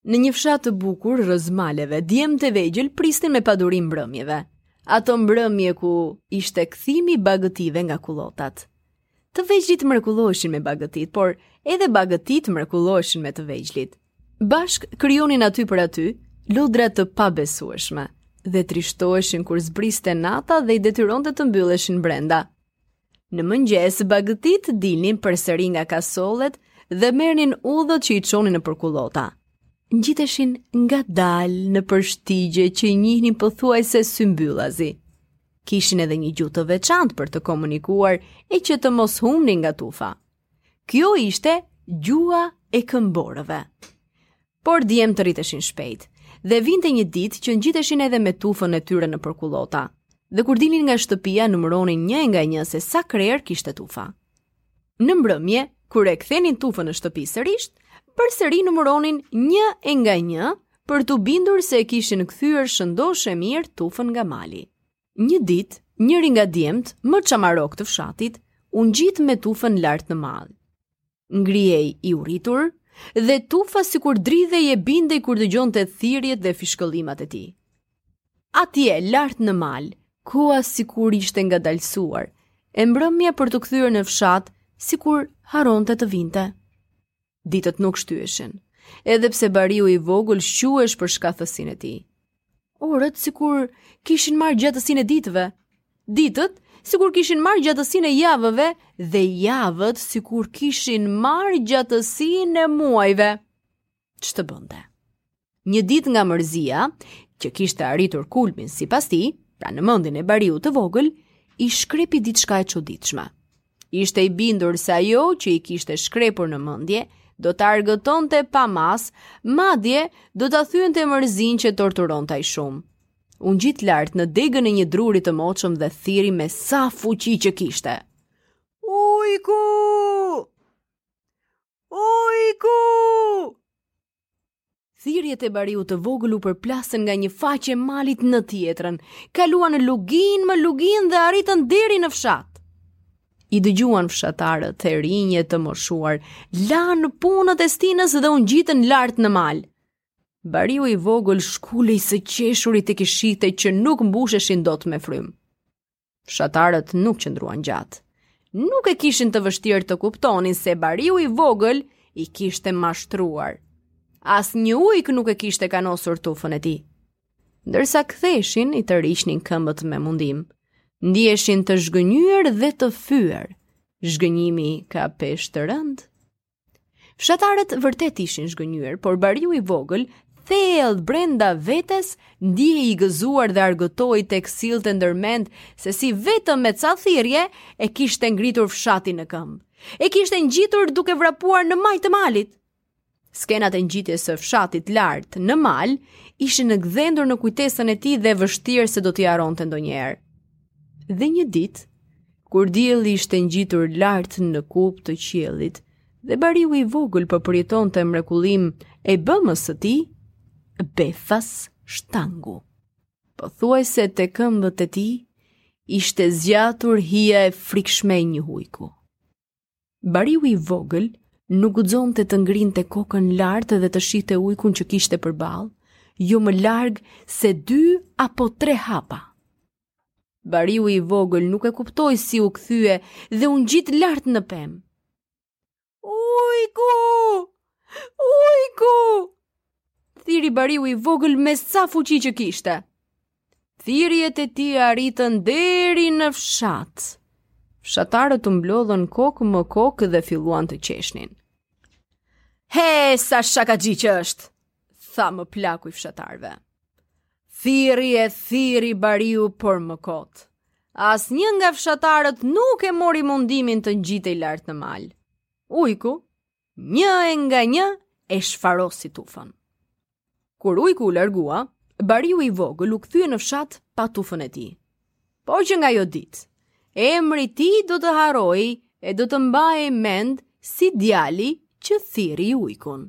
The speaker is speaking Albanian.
Në një fshat të bukur rrëz maleve, djemtë e vegjël prisnin me padurim mbrëmjet. Ato mbrëmje ku ishte kthimi i bagëtive nga kullotat. Të vegjlit mrekulloheshin me bagëtitë, por edhe bagëtitë mrekulloheshin me të vegjlit. Bashkë krijonin aty për aty lodra të pabesueshme dhe trishtoheshin kur zbriste nata dhe i detyronte të mbylleshin brenda. Në mëngjes, bagëtitë dilnin përsëri nga kasollet dhe merrnin udhët që i çonin nëpër kullota. Ngjiteshin ngadalë nëpër shtigje që i njihnin pothuajse symbyllazi. Kishin edhe një gjuhë të veçantë për të komunikuar e që të mos humnin nga tufa. Kjo ishte gjuha e këmborëve. Por djemtë rriteshin shpejt, dhe vinte një ditë që ngjiteshin edhe me tufën e tyre nëpër kullota. Dhe kur dilnin nga shtëpia, numëronin një e nga një se sa krerë kishte tufa. Në mbrëmje, kur e kthenin tufën në shtëpi sërish, përsëri numëronin një e nga një për t'u bindur se e kishin kthyer shëndosh e mirë tufën nga mali. Një ditë, njëri nga djemtë më çamarrokë të fshatit u ngjit me tufën lart në mal. Ngrihej i urritur dhe tufa sikur dridhej e bindej kur dëgjonte thirrjet dhe fishkëllimat e tij. Atje, lart në mal, koha sikur ishte ngadalësuar, e mbrëmja për t'u kthyer në fshat, sikur harronte të vinte. Ditët nuk shtyeshin, edhe pse bariu i vogël shquhej për shkathtësinë e tij. Orët sikur kishin marrë gjatësinë e ditëve, ditët sikur kishin marrë gjatësinë e javëve dhe javët sikur kishin marrë gjatësinë e muajve. Ç'të bënte? Një ditë nga mërzia, që kishte arritur kulmin sipas tij, pra në mendjen e bariut të vogël, i shkrepi diçka e çuditshme. Ishte i bindur se ajo që i kishte shkrepur në mendje, do ta argëtonte pa masë, madje do ta thyente mërzinë që e torturonte aq shumë. U ngjit lart në degën e një druri të moçëm dhe thirri me sa fuqi që kishte. Ujku! Ujku! Thirrjet e bariut të vogël u përplasën nga një faqe e malit në tjetrën, kaluan luginë më luginë dhe arritën deri në fshat. I dëgjuan fshatarët të rinj e të moshuar, lanë punët e stinës dhe u ngjitën lart në mal. Bariu i vogël shkulej së qeshuri tek i shihte që nuk mbusheshin dot me frymë. Fshatarët nuk qëndruan gjatë. Nuk e kishin të vështirë të kuptonin se bariu i vogël i kishte mashtruar. Asnjë ujk nuk e kishte kanosur tufën e tij. Ndërsa ktheheshin, i tërhiqnin këmbët me mundim. Ndiheshin të zhgënjyer dhe të fyer. Zhgënjimi ka peshë të rëndë. Fshatarët vërtet ishin zhgënjyer, por bariu i vogël thellë brenda vetes, ndihej i gëzuar dhe argëtohej tek sillte ndër mend se si vetëm me ca thirrje e kishte ngritur fshatin në këmbë. E kishte ngjitur duke vrapuar në majë të malit. Skenat e ngjitjes së fshatit lart në mal ishin gdhendur në kujtesën e tij dhe vështirë se do t'i harronte ndonjëherë. Dhe një ditë, kur dielli ishte ngjitur lart në kupë të qiellit dhe bariu i vogël po përjetonte mrekullinë e bëmës së tij, befas shtangu. Pothuajse te këmbët e tij, ishte zgjatur hija e frikshme e një ujku. Bariu i vogël nuk guxonte të ngrinte kokën lart dhe të shihte ujkun që kishte përballë, jo më larg se dy apo tre hapa. Bariu i vogël nuk e kuptoi si u kthye dhe u ngjit lart në pemë. Ujku! Ujku! Thirri bariu i vogël me sa fuqi që kishte. Thirrjet e tij arritën deri në fshat. Fshatarët u mblodhën kokë më kokë dhe filluan të qeshnin. He, sa shakaxhi që është, tha më plaku i fshatarëve. Thirri e thirri bariu por më kot. Asnjë nga fshatarët nuk e mori mundimin të ngjitej lart në mal. Ujku, një e nga një, e shfarosi tufën. Kur ujku u largua, bariu i vogël u kthye në fshat pa tufën e tij. Por që nga ajo ditë, emri i tij do të harrohej e do të mbahej mend si djali që thirri ujkun.